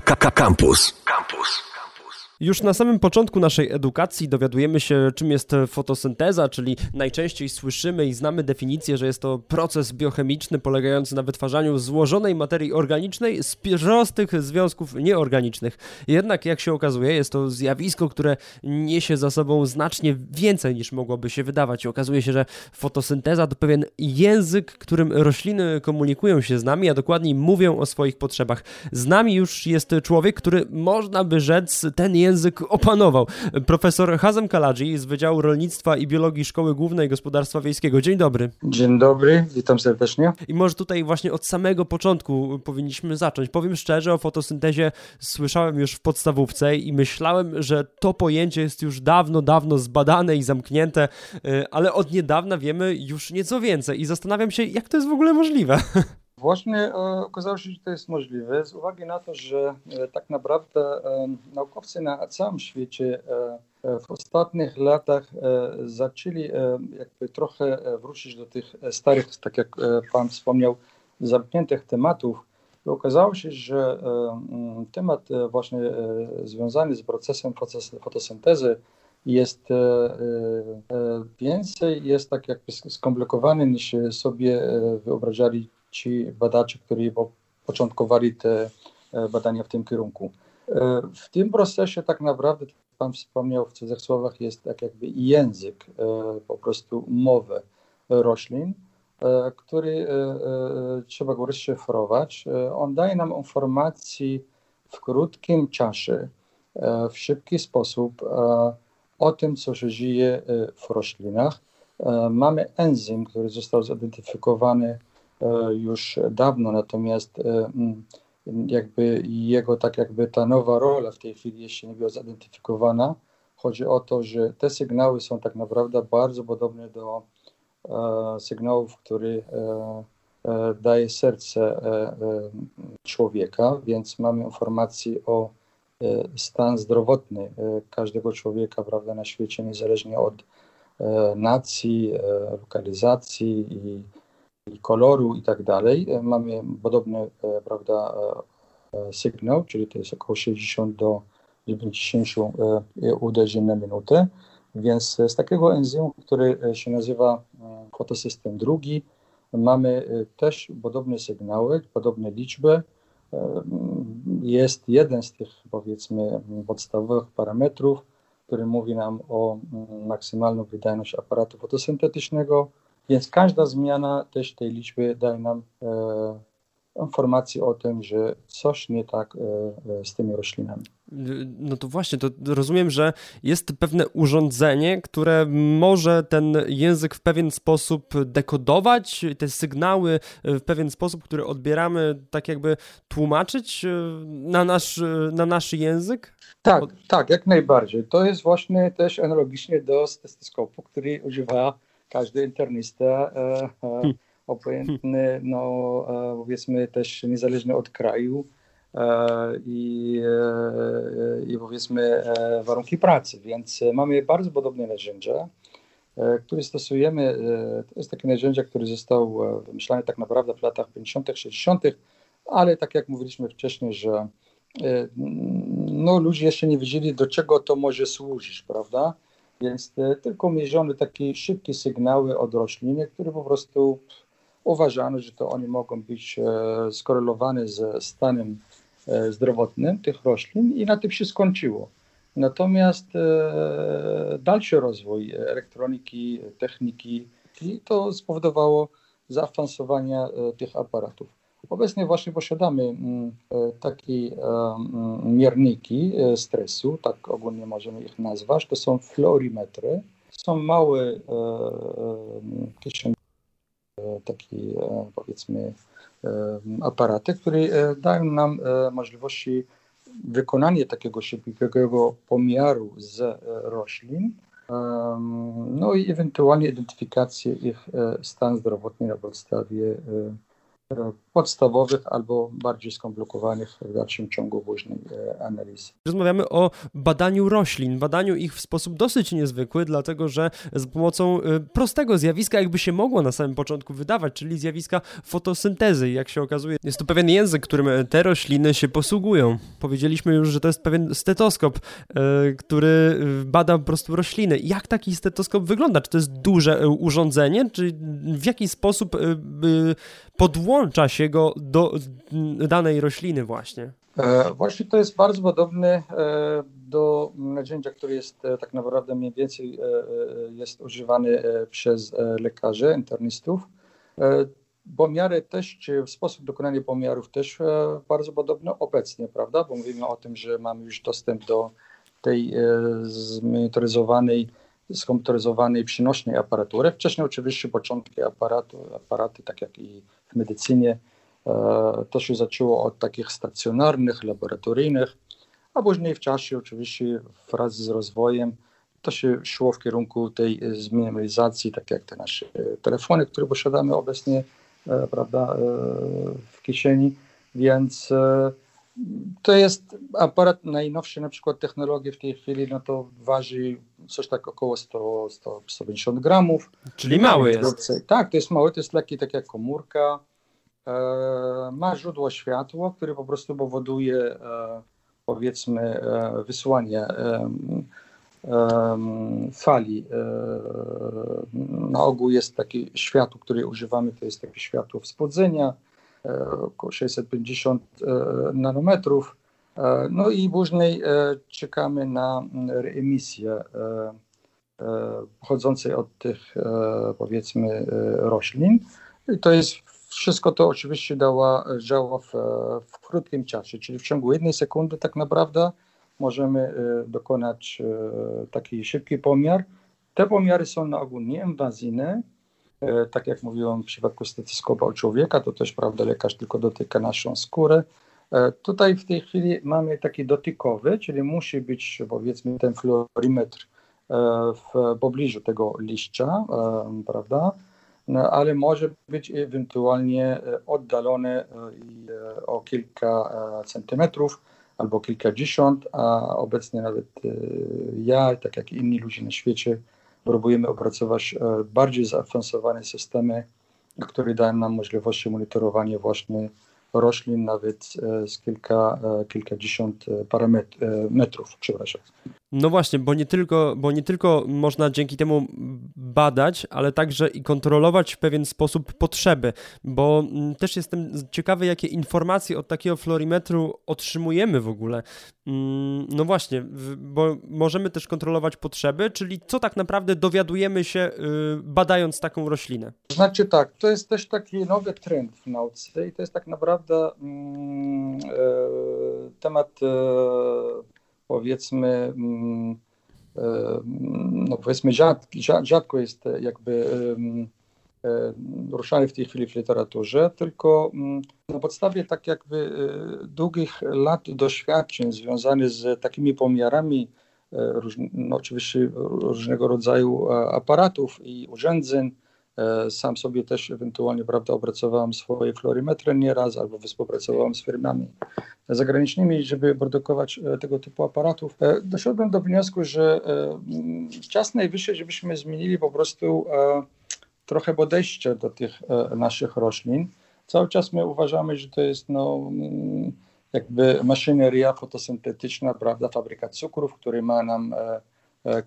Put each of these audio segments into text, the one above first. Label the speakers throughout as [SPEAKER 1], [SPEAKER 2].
[SPEAKER 1] Campus. Campus.
[SPEAKER 2] Już na samym początku naszej edukacji dowiadujemy się, czym jest fotosynteza, czyli najczęściej słyszymy i znamy definicję, że jest to proces biochemiczny polegający na wytwarzaniu złożonej materii organicznej z prostych związków nieorganicznych. Jednak, jak się okazuje, jest to zjawisko, które niesie za sobą znacznie więcej niż mogłoby się wydawać. Okazuje się, że fotosynteza to pewien język, którym rośliny komunikują się z nami, a dokładniej mówią o swoich potrzebach. Z nami już jest człowiek, który można by rzec ten język język opanował. Profesor Hazem Kaladzi z Wydziału Rolnictwa i Biologii Szkoły Głównej Gospodarstwa Wiejskiego. Dzień dobry.
[SPEAKER 3] Dzień dobry, witam serdecznie.
[SPEAKER 2] I może tutaj właśnie od samego początku powinniśmy zacząć. Powiem szczerze, o fotosyntezie słyszałem już w podstawówce i myślałem, że to pojęcie jest już dawno, dawno zbadane i zamknięte, y, ale od niedawna wiemy już nieco więcej i zastanawiam się, jak to jest w ogóle możliwe.
[SPEAKER 3] Właśnie e, okazało się, że to jest możliwe z uwagi na to, że e, tak naprawdę e, naukowcy na całym świecie w ostatnich latach zaczęli jakby trochę wrócić do tych starych, tak jak Pan wspomniał, zamkniętych tematów. I okazało się, że temat właśnie związany z procesem fotosyntezy jest więcej, jest tak jakby skomplikowany niż sobie wyobrażali ci badacze, którzy początkowali te e, badania w tym kierunku. E, w tym procesie tak naprawdę, jak Pan wspomniał w cudzych słowach, jest tak jakby język, e, po prostu mowę roślin, który trzeba go rozszyfrować. On daje nam informacji w krótkim czasie, w szybki sposób o tym, co się dzieje w roślinach. Mamy enzym, który został zidentyfikowany już dawno, natomiast e, mm, jakby jego tak jakby ta nowa rola w tej chwili jeszcze nie była zidentyfikowana. Chodzi o to, że te sygnały są tak naprawdę bardzo podobne do e, sygnałów, które daje serce człowieka, więc mamy informacje o stan zdrowotny każdego człowieka prawda, na świecie, niezależnie od nacji, lokalizacji i koloru i tak dalej. E, mamy podobny e, prawda, e, sygnał, czyli to jest około 60 do 90 uderzeń na minutę. Więc z takiego enzymu, który się nazywa fotosystem drugi, mamy też podobne sygnały, podobne liczby. Jest jeden z tych, powiedzmy, podstawowych parametrów, który mówi nam o maksymalną wydajność aparatu fotosyntetycznego, więc każda zmiana też tej liczby daje nam e, informację o tym, że coś nie tak e, e, z tymi roślinami.
[SPEAKER 2] No to właśnie, to rozumiem, że jest pewne urządzenie, które może ten język w pewien sposób dekodować, te sygnały w pewien sposób, które odbieramy, tak jakby tłumaczyć na nasz, na nasz język?
[SPEAKER 3] Tak, tak, jak najbardziej. To jest właśnie też analogicznie do stetoskopu, który używa każdy internista, e, e, hmm. obojętny, no e, powiedzmy też niezależny od kraju i, i powiedzmy warunki pracy, więc mamy bardzo podobne narzędzia, które stosujemy. To jest takie narzędzie, które zostało wymyślone tak naprawdę w latach 50., 60., ale tak jak mówiliśmy wcześniej, że no, ludzie jeszcze nie wiedzieli, do czego to może służyć, prawda? Więc tylko mierzone takie szybkie sygnały od rośliny, które po prostu uważano, że to oni mogą być e, skorelowane ze stanem e, zdrowotnym tych roślin i na tym się skończyło. Natomiast e, dalszy rozwój elektroniki, techniki, to spowodowało zaawansowanie tych aparatów. Obecnie właśnie posiadamy mm, e, takie e, mm, mierniki e, stresu, tak ogólnie możemy ich nazwać. To są fluorimetry. Są małe takie powiedzmy aparaty, które dają nam możliwości wykonania takiego szybkiego pomiaru z roślin, no i ewentualnie identyfikację ich stan zdrowotny na podstawie podstawowych albo bardziej skomplikowanych w dalszym ciągu późnej e, analizy.
[SPEAKER 2] Rozmawiamy o badaniu roślin, badaniu ich w sposób dosyć niezwykły, dlatego że z pomocą e, prostego zjawiska, jakby się mogło na samym początku wydawać, czyli zjawiska fotosyntezy. Jak się okazuje, jest to pewien język, którym te rośliny się posługują. Powiedzieliśmy już, że to jest pewien stetoskop, e, który bada po prostu rośliny. Jak taki stetoskop wygląda? Czy to jest duże urządzenie, czy w jaki sposób podłącza się go do danej rośliny właśnie?
[SPEAKER 3] E, właśnie to jest bardzo podobne e, do narzędzia, które jest e, tak naprawdę mniej więcej jest używany przez lekarzy, internistów. Pomiary też, czy sposób dokonania pomiarów też bardzo podobny obecnie, prawda? Bo mówimy o tym, że mamy już dostęp do tej zmonitoryzowawanej skomputeryzowanej, przynośnej aparatury. Wcześniej oczywiście początki aparatu, aparaty, tak jak i w medycynie, e, to się zaczęło od takich stacjonarnych, laboratoryjnych, a później w czasie oczywiście wraz z rozwojem to się szło w kierunku tej zminimalizacji, tak jak te nasze telefony, które posiadamy obecnie e, prawda, e, w kieszeni, więc to jest aparat najnowszy, na przykład technologie w tej chwili, no to waży coś tak około 100, 150 gramów.
[SPEAKER 2] Czyli mały jest.
[SPEAKER 3] Tak, to jest mały, to jest taki tak jak komórka. E, ma źródło światła, które po prostu powoduje e, powiedzmy e, wysłanie e, fali. Na ogół jest takie światło, które używamy, to jest takie światło wspodzenia E, około 650 e, nanometrów. E, no i później czekamy na reemisję pochodzącej od tych powiedzmy roślin. I to jest wszystko to oczywiście działa, działa w, w krótkim czasie, czyli w ciągu jednej sekundy tak naprawdę możemy dokonać taki szybki pomiar. Te pomiary są na ogół nieinwazyjne, E, tak jak mówiłem w przypadku stetoskopa u człowieka, to też prawda, lekarz tylko dotyka naszą skórę. E, tutaj w tej chwili mamy taki dotykowy, czyli musi być powiedzmy ten fluorimetr e, w pobliżu tego liścia, prawda? No, ale może być ewentualnie oddalony o kilka centymetrów albo kilkadziesiąt, a obecnie nawet ja, tak jak inni ludzie na świecie, próbujemy opracować e, bardziej zaawansowane systemy, które dają nam możliwości monitorowania właśnie roślin nawet e, z kilka, e, kilkadziesiąt parametrów, przepraszam.
[SPEAKER 2] No właśnie, bo nie, tylko, bo nie tylko można dzięki temu badać, ale także i kontrolować w pewien sposób potrzeby, bo mm, też jestem ciekawy, jakie informacje od takiego florimetru otrzymujemy w ogóle. Mm, no właśnie, bo możemy też kontrolować potrzeby, czyli co tak naprawdę dowiadujemy się y, badając taką roślinę.
[SPEAKER 3] Znaczy tak, to jest też taki nowy trend w nauce i to jest tak naprawdę mm, e, temat e, powiedzmy, mm, e, no powiedzmy rzad, rzadko jest jakby ruszany w tej chwili w literaturze, tylko mm, na podstawie tak jakby e, długich lat doświadczeń związanych z takimi pomiarami, no oczywiście różnego rodzaju aparatów i urządzeń, E, sam sobie też ewentualnie prawda, opracowałem swoje florymetry nieraz albo współpracowałem z firmami zagranicznymi, żeby produkować e, tego typu aparatów. E, doszedłem do wniosku, że czas najwyższy, żebyśmy zmienili po prostu trochę podejście do tych naszych roślin. Cały czas my uważamy, że to jest no, jakby maszyneria fotosyntetyczna, prawda, fabryka cukrów, który ma nam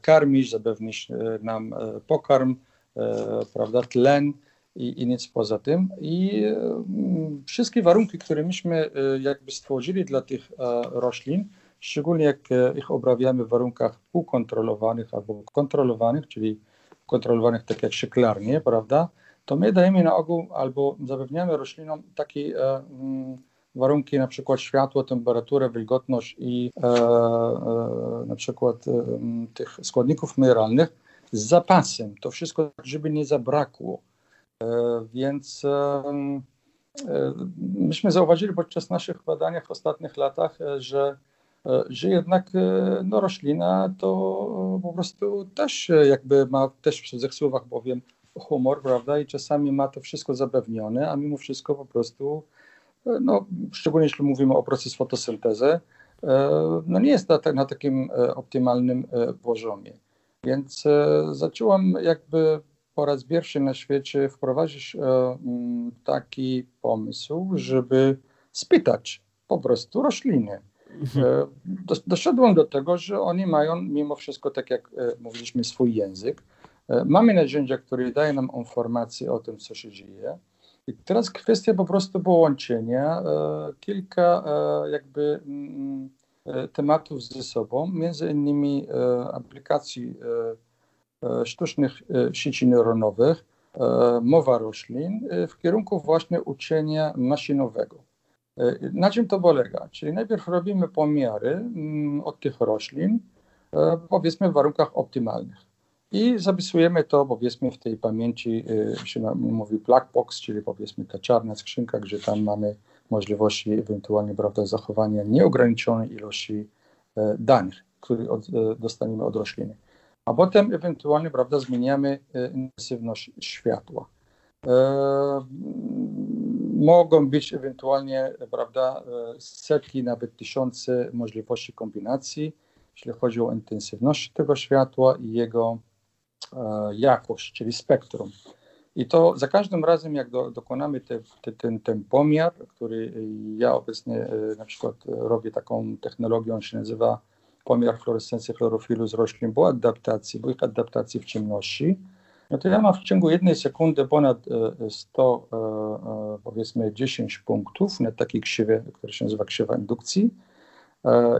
[SPEAKER 3] karmić, zapewnić nam pokarm, E, prawda, tlen i, i nic poza tym. I mm, wszystkie warunki, które myśmy e, jakby stworzyli dla tych e, roślin, szczególnie jak ich obrabiamy w warunkach półkontrolowanych albo kontrolowanych, czyli kontrolowanych tak jak szyklarnie, prawda, to my dajemy na ogół albo zapewniamy roślinom takie mm, warunki, na przykład światło, temperaturę, wilgotność i e, e, na przykład e, tych składników mineralnych, z zapasem. To wszystko, żeby nie zabrakło. Więc e, myśmy zauważyli podczas naszych badań w ostatnich latach, że, że jednak no, roślina to po prostu też jakby ma też w cudzych słowach powiem humor, prawda, i czasami ma to wszystko zapewnione, a mimo wszystko po prostu, no, szczególnie jeśli mówimy o proces fotosyntezy, no nie jest na, na takim optymalnym poziomie. Więc zacząłem jakby po raz pierwszy na świecie wprowadzić taki pomysł, żeby spytać po prostu rośliny. E, doszedłem do tego, że oni mają mimo wszystko, tak jak e, mówiliśmy, swój język. E, mamy narzędzia, które dają nam informacje o tym, co się dzieje. I teraz kwestia po prostu połączenia kilka jakby mm, tematów ze sobą, między innymi aplikacji sztucznych sieci neuronowych, mowa roślin w kierunku właśnie uczenia maszynowego. E, na czym to polega? Czyli najpierw robimy pomiary mm, od tych roślin, e, powiedzmy w warunkach optymalnych. I zapisujemy to powiedzmy w tej pamięci, e, się mówi black box, czyli powiedzmy ta czarna skrzynka, gdzie tam mamy możliwości ewentualnie prawda, zachowania nieograniczonej ilości danych, które dostaniemy od rośliny. A potem ewentualnie prawda, zmieniamy intensywność światła mogą być ewentualnie, prawda, setki, nawet tysiące możliwości kombinacji, jeśli chodzi o intensywność tego światła i jego e, jakość, czyli spektrum. I to za każdym razem, jak do, dokonamy te, te, ten, ten pomiar, który ja obecnie e, na przykład robię taką technologią, on się nazywa pomiar fluorescencji chlorofilu z roślin, bo adaptacji, bo ich adaptacji w ciemności, no to ja mam w ciągu jednej sekundy ponad 100, e, e, e, powiedzmy 10 punktów na takiej krzywie, która się nazywa krzywa indukcji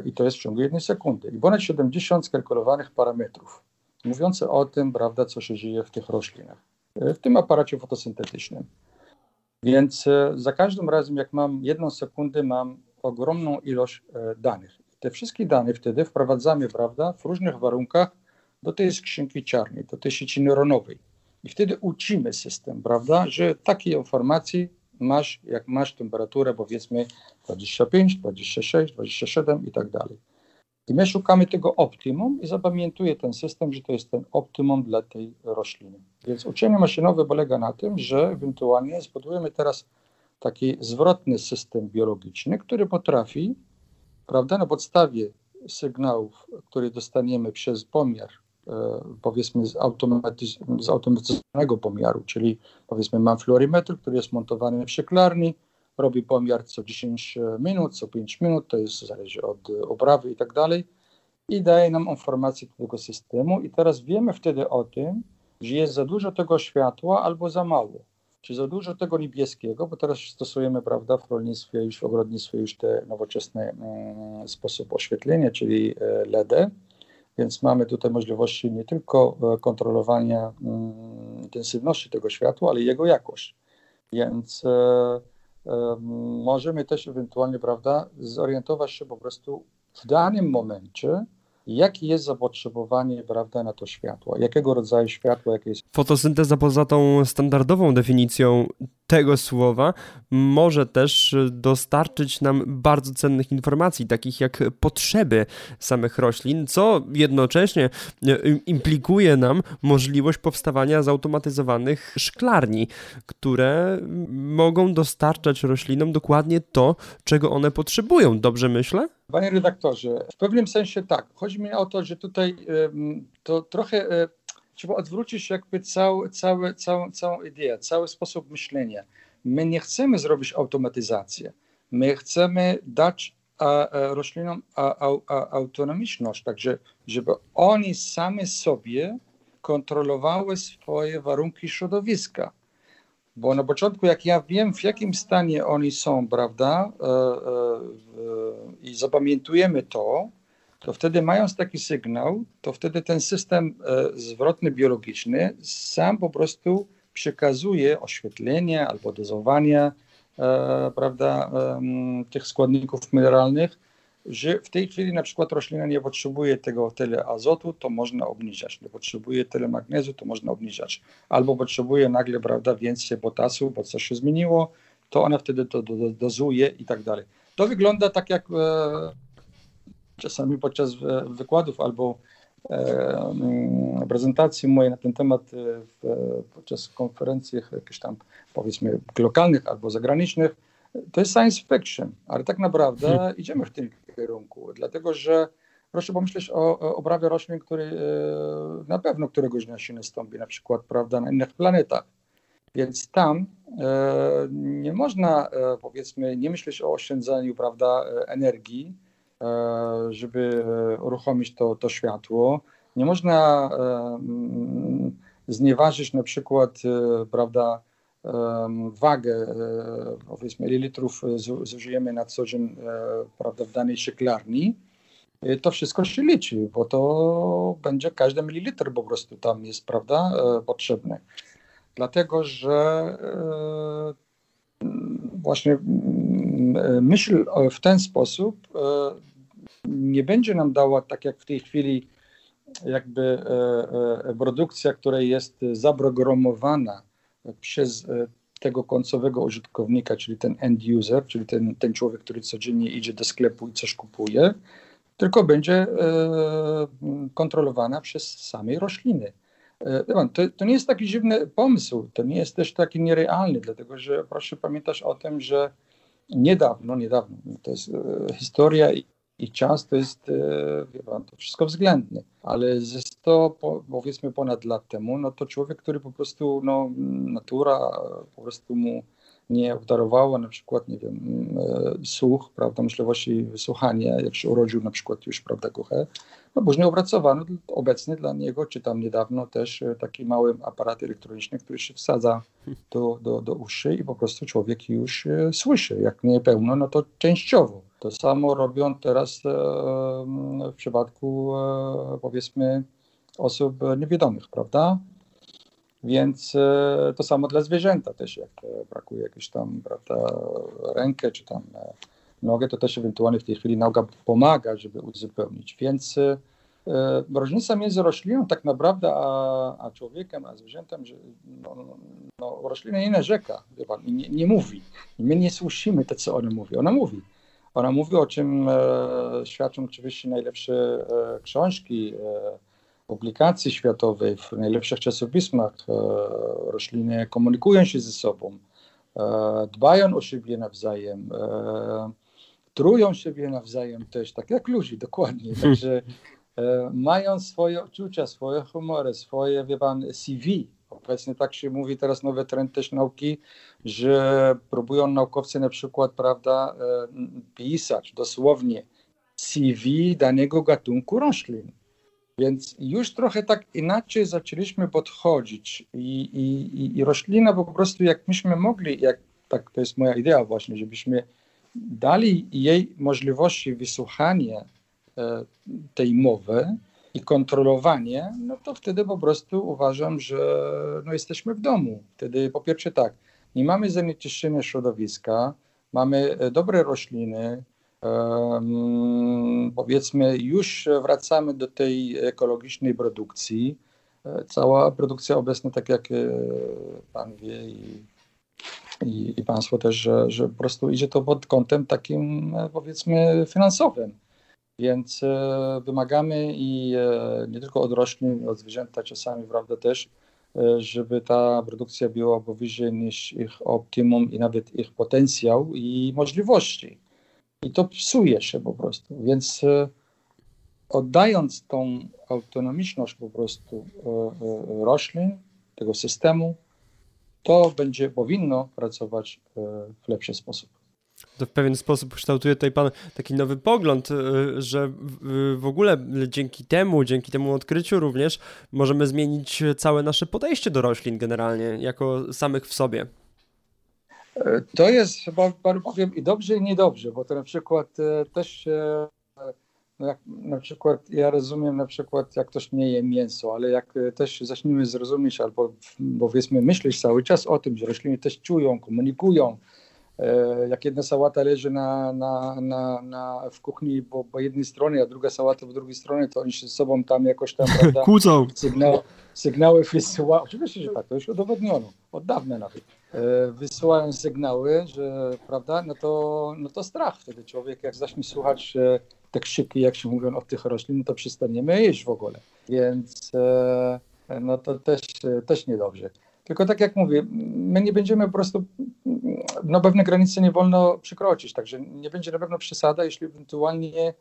[SPEAKER 3] i to jest w ciągu jednej sekundy. I ponad 70 skalkulowanych parametrów, mówiące o tym, prawda, co się dzieje w tych roślinach, w tym aparacie fotosyntetycznym. Więc za każdym razem, jak mam jedną sekundę, mam ogromną ilość danych. Te wszystkie dane wtedy wprowadzamy, prawda, w różnych warunkach do tej skrzynki czarnej, do tej sieci neuronowej. I wtedy uczymy system, prawda, że takiej informacji masz, jak masz temperaturę powiedzmy 25, 26, 27 i tak dalej. I my szukamy tego optimum i zapamiętuje ten system, że to jest ten optimum dla tej rośliny. Więc uczenie maszynowe polega na tym, że ewentualnie zbudujemy teraz taki zwrotny system biologiczny, który potrafi, prawda, na podstawie sygnałów, które dostaniemy przez pomiar powiedzmy z, z automatyzowanego pomiaru, czyli powiedzmy mam fluorymetr, który jest montowany w szklarni, robi pomiar co 10 minut, co 5 minut, to jest zależy od oprawy i tak dalej i daje nam informację do tego systemu i teraz wiemy wtedy o tym, że jest za dużo tego światła albo za mało. Czy za dużo tego niebieskiego, bo teraz stosujemy, prawda, w rolnictwie, już w ogrodnictwie już te nowoczesne mm, sposób oświetlenia, czyli e, LEDy, więc mamy tutaj możliwości nie tylko e, kontrolowania mm, intensywności tego światła, ale jego jakość. Więc e, e, możemy też ewentualnie, prawda, zorientować się po prostu w danym momencie, jakie jest zapotrzebowanie prawda, na to światło, jakiego rodzaju światło, jakie jest.
[SPEAKER 2] Fotosynteza poza tą standardową definicją tego słowa może też dostarczyć nam bardzo cennych informacji, takich jak potrzeby samych roślin, co jednocześnie e, implikuje nam możliwość powstawania zautomatyzowanych szklarni, które mogą dostarczać roślinom dokładnie to, czego one potrzebują. Dobrze myślę?
[SPEAKER 3] Panie redaktorze, w pewnym sensie tak. Chodzi mi o to, że tutaj to trochę e, trzeba odwrócić jakby cały, cały, całą, całą ideę, cały sposób myślenia. My nie chcemy zrobić automatyzację. My chcemy dać a, a roślinom a, autonomiczność, także żeby oni sami sobie kontrolowały swoje warunki środowiska. Bo na początku, jak ja wiem, w jakim stanie oni są, prawda, e, e, e, i zapamiętujemy to, to wtedy mając taki sygnał, to wtedy ten system zwrotny biologiczny sam po prostu przekazuje oświetlenie albo dozowanie prawda, tych składników mineralnych że w tej chwili na przykład roślina nie potrzebuje tego tyle azotu, to można obniżać. Nie potrzebuje tyle magnezu, to można obniżać. Albo potrzebuje nagle, prawda, więcej potasu, bo coś się zmieniło, to ona wtedy to do, do, dozuje i tak dalej. To wygląda tak jak e, czasami podczas e, wykładów albo mm, prezentacji mojej na ten temat w, podczas konferencji jakichś tam powiedzmy lokalnych albo zagranicznych, to jest science fiction, ale tak naprawdę hmm. idziemy w tym kierunku, dlatego że proszę pomyśleć o, o obrawie roślin, który na pewno któregoś dnia się nastąpi, na przykład prawda, na innych planetach. Więc tam e, nie można, e, powiedzmy, nie myśleć o oszczędzaniu prawda, energii, e, żeby uruchomić to, to światło. Nie można mm, znieważyć na przykład, prawda, wagę, powiedzmy, ile litrów zużyjemy na co dzień, prawda, w danej szyklarni. To wszystko się liczy, bo to będzie każdy mililitr po prostu tam jest, prawda, potrzebny dlatego że e, właśnie myśl w ten sposób e, nie będzie nam dała, tak jak w tej chwili, jakby e, produkcja, która jest zaprogramowana przez tego końcowego użytkownika, czyli ten end user, czyli ten, ten człowiek, który codziennie idzie do sklepu i coś kupuje, tylko będzie kontrolowana przez same rośliny. E, to, to nie jest taki dziwny pomysł, to nie jest też taki nierealny, dlatego że proszę pamiętać o tym, że niedawno, niedawno, to jest e, historia i, czas to jest, e, wie pan, to wszystko względne, ale ze 100 powiedzmy ponad lat temu, no to człowiek, który po prostu, no natura po prostu mu nie obdarowała na przykład, nie wiem, e, słuch, prawda, myśliwości wysłuchania, jak się urodził na przykład już, prawda, Kuchę, no później opracowano obecnie dla niego, czy tam niedawno też e, taki mały aparat elektroniczny, który się wsadza do, do, do uszy i po prostu człowiek już słyszy, jak nie pełno, no to częściowo. To samo robią teraz w przypadku powiedzmy osób niewiadomych, prawda? Więc e, to samo dla zwierzęta też, jak e, brakuje jakiejś tam prawda, rękę czy tam e, nogę, to też ewentualnie w tej chwili noga pomaga, żeby uzupełnić. Więc różnica między rośliną tak naprawdę a, a człowiekiem, a zwierzętem, że no, no, roślina nie narzeka, nie, nie mówi. My nie słyszymy to, co ona mówi. Ona mówi. Ona mówi, o czym e, świadczą oczywiście najlepsze e, książki, e, publikacji światowej, w najlepszych czasopismach rośliny komunikują się ze sobą, dbają o siebie nawzajem, trują siebie nawzajem też, tak jak ludzi, dokładnie. Także mają swoje odczucia, swoje humory, swoje, wie pan, CV. Obecnie tak się mówi, teraz nowy trend też nauki, że próbują naukowcy na przykład, prawda, pisać dosłownie CV danego gatunku roślin. Więc już trochę tak inaczej zaczęliśmy podchodzić i, i, i roślina po prostu jak myśmy mogli, jak, tak to jest moja idea właśnie, żebyśmy dali jej możliwości wysłuchania e, tej mowy i kontrolowanie, no to wtedy po prostu uważam, że no, jesteśmy w domu. Wtedy po pierwsze tak, nie mamy zanieczyszczenia środowiska, mamy e, dobre rośliny, powiedzmy, już wracamy do tej ekologicznej produkcji. E, cała produkcja obecna, tak jak e, Pan wie i, i, i Państwo też, że, że po prostu idzie to pod kątem takim, powiedzmy, finansowym. Więc wymagamy i nie tylko od roślin, od zwierzęta czasami, prawda, też, żeby ta produkcja była powyżej niż ich optimum i nawet ich potencjał i możliwości. I to psuje się po prostu. Więc e, oddając tą autonomiczność po prostu e, e, roślin, tego systemu, to będzie powinno pracować w lepszy sposób.
[SPEAKER 2] To w pewien sposób kształtuje tutaj Pan taki nowy pogląd, że w ogóle dzięki temu, dzięki temu odkryciu również możemy zmienić całe nasze podejście do roślin generalnie, jako samych w sobie.
[SPEAKER 3] To jest chyba powiem i dobrze i niedobrze, bo to na przykład e, też no jak na przykład ja rozumiem na przykład jak ktoś nie je mięso, ale jak e, też zaczniemy zrozumieć albo powiedzmy myśleć cały czas o tym, że rośliny też czują, komunikują, e, jak jedna sałata leży na, na, na, na, w kuchni po, po jednej stronie, a druga sałata po drugiej stronie, to oni się z sobą tam jakoś tam, prawda,
[SPEAKER 2] Kłócą.
[SPEAKER 3] Sygnał, sygnały wysyłają. Oczywiście, że tak, to już udowodniono, od dawna nawet. E, wysyłają sygnały, że prawda, no to, no to strach wtedy człowiek, jak zacznie słuchać te krzyki, jak się mówią od tych roślin, to przestaniemy jeść w ogóle. Więc e, no to też, też niedobrze. Tylko tak jak mówię, my nie będziemy po prostu, no pewne granice nie wolno przekroczyć, także nie będzie na pewno przesada, jeśli ewentualnie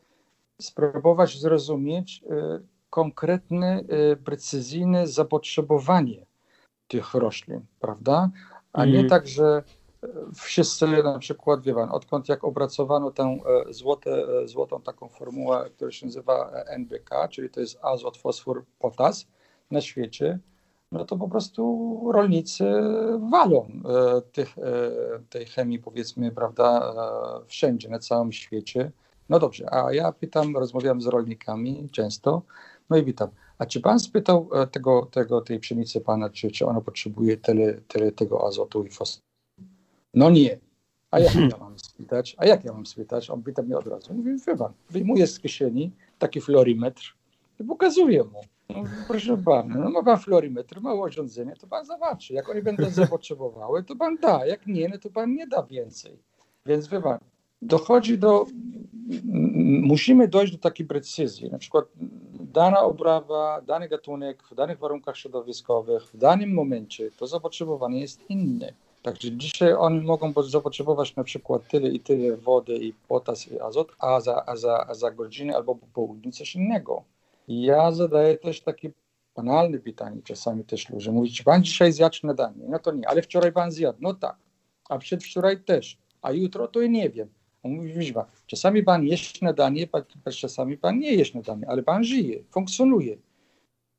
[SPEAKER 3] spróbować zrozumieć y, konkretne, y, precyzyjne zapotrzebowanie tych roślin, prawda? A nie mm. tak, że y, wszyscy na przykład, wie pan, odkąd jak opracowano tę złote, złotą taką formułę, która się nazywa NBK, czyli to jest azot, fosfor, potas na świecie, no to po prostu rolnicy walą e, tych, e, tej chemii, powiedzmy, prawda, e, wszędzie, na całym świecie. No dobrze, a ja pytam, rozmawiam z rolnikami często, no i witam. A czy pan spytał tego, tego, tej pszenicy pana, czy, czy ona potrzebuje tyle, tyle tego azotu i fosforu? No nie. A jak ja mam spytać? A jak ja mam spytać? On pyta mnie od razu. Mówi, wie pan, z kieszeni taki florimetr i pokazuje mu. No, proszę pana, no ma pan florymetr, ma urządzenie, to pan zobaczy. Jak oni będą zapotrzebowały, to pan da. Jak nie, no to pan nie da więcej. Więc wie pan, dochodzi do, musimy dojść do takiej precyzji. Na przykład dana obrawa, dany gatunek w danych warunkach środowiskowych, w danym momencie, to zapotrzebowanie jest inne. Także dzisiaj oni mogą zapotrzebować na przykład tyle i tyle wody i potas i azot, a za, a za, a za godzinę albo po południu coś innego. Ja zadaję też takie banalne pytanie czasami też ludzie. Mówić, pan dzisiaj zjadł śniadanie? No to nie, ale wczoraj pan zjadł. No tak, a przedwczoraj też, a jutro to nie wiem. Mówi, widzi pan, czasami pan je śniadanie, czasami pan nie je śniadanie, ale pan żyje, funkcjonuje.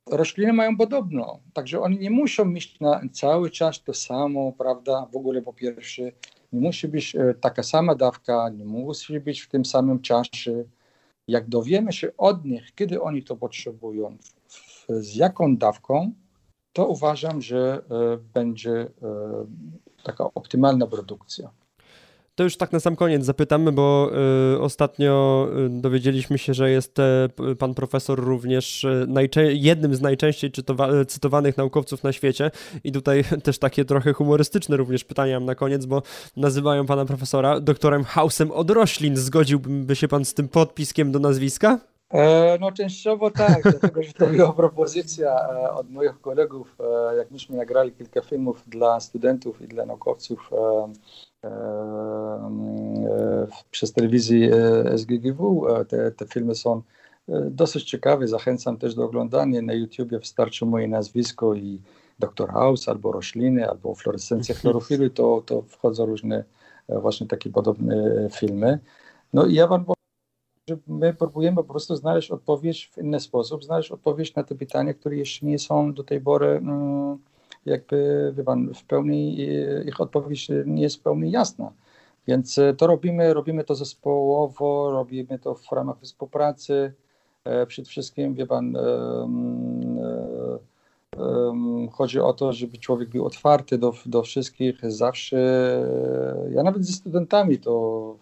[SPEAKER 3] Rośliny mają podobno, także oni nie muszą mieć na cały czas to samo, prawda? W ogóle po pierwsze, nie musi być e, taka sama dawka, nie musi być w tym samym czasie jak dowiemy się od nich, kiedy oni to potrzebują, z jaką dawką, to uważam, że e, będzie e, taka optymalna produkcja.
[SPEAKER 2] To już tak na sam koniec zapytamy, bo y, ostatnio y, dowiedzieliśmy się, że jest y, pan profesor również y, jednym z najczęściej czytowa- cytowanych naukowców na świecie. I tutaj też takie trochę humorystyczne również pytania mam na koniec, bo nazywają pana profesora doktorem Hausem od roślin. Zgodziłby się pan z tym podpiskiem do nazwiska?
[SPEAKER 3] E, no częściowo tak, dlatego że to była propozycja e, od moich kolegów, e, jak myśmy nagrali kilka filmów dla studentów i dla naukowców przez telewizję SGGW. Te, te filmy są dosyć ciekawe, zachęcam też do oglądania. Na YouTubie wystarczy moje nazwisko i Dr. House, albo rośliny, albo fluorescencja chlorofilu, to, to wchodzą różne właśnie takie podobne filmy. No i ja wam że my próbujemy po prostu znaleźć odpowiedź w inny sposób, znaleźć odpowiedź na te pytania, które jeszcze nie są do tej pory mm, jakby, wie pan, w pełni, ich odpowiedź nie jest w pełni jasna. Więc e, to robimy, robimy to zespołowo, robimy to w ramach współpracy. E, przede wszystkim, wie pan, chodzi o to, żeby człowiek był otwarty do, do wszystkich, zawsze. Ja nawet ze studentami to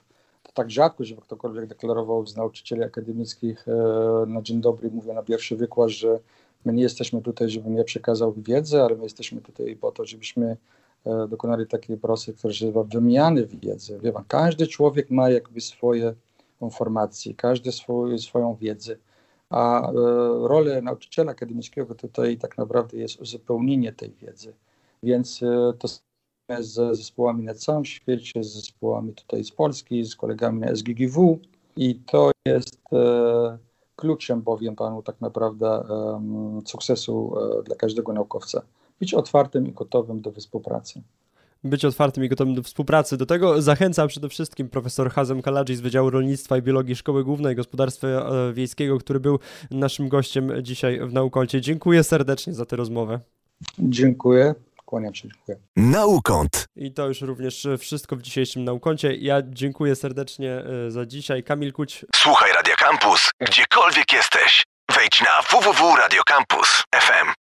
[SPEAKER 3] tak rzadko, żeby ktokolwiek deklarował z nauczycieli akademickich e, na dzień dobry, mówię na pierwszy wykład, że my nie jesteśmy tutaj, żebym ja przekazał wiedzę, ale my jesteśmy tutaj po to, żebyśmy e, dokonali takiej proces, który się nazywa wymiany wiedzy. Wie pan, każdy człowiek ma jakby swoje informacje, każdy swój, swoją wiedzę, a e, rolę nauczyciela akademickiego tutaj tak naprawdę jest uzupełnienie tej wiedzy. Więc to z zespołami na całym świecie, z zespołami tutaj z Polski, z kolegami na SGGW i to jest e, kluczem, powiem panu, tak naprawdę sukcesu e, dla każdego naukowca. Być otwartym i gotowym do współpracy
[SPEAKER 2] być otwartym i gotowym do współpracy. Do tego zachęcam przede wszystkim profesor Hazem Kaladzi z Wydziału Rolnictwa i Biologii Szkoły Głównej Gospodarstwa e, Wiejskiego, który był naszym gościem dzisiaj w Naukolcie. Dziękuję serdecznie za tę rozmowę.
[SPEAKER 3] Dziękuję. Kłaniam się, dziękuję.
[SPEAKER 1] Naukąt.
[SPEAKER 2] I to już również wszystko w dzisiejszym Naukoncie. Ja dziękuję serdecznie e, za dzisiaj. Kamil Kuć.
[SPEAKER 1] Słuchaj Radio Campus, gdziekolwiek jesteś. Wejdź na www.radiocampus.fm.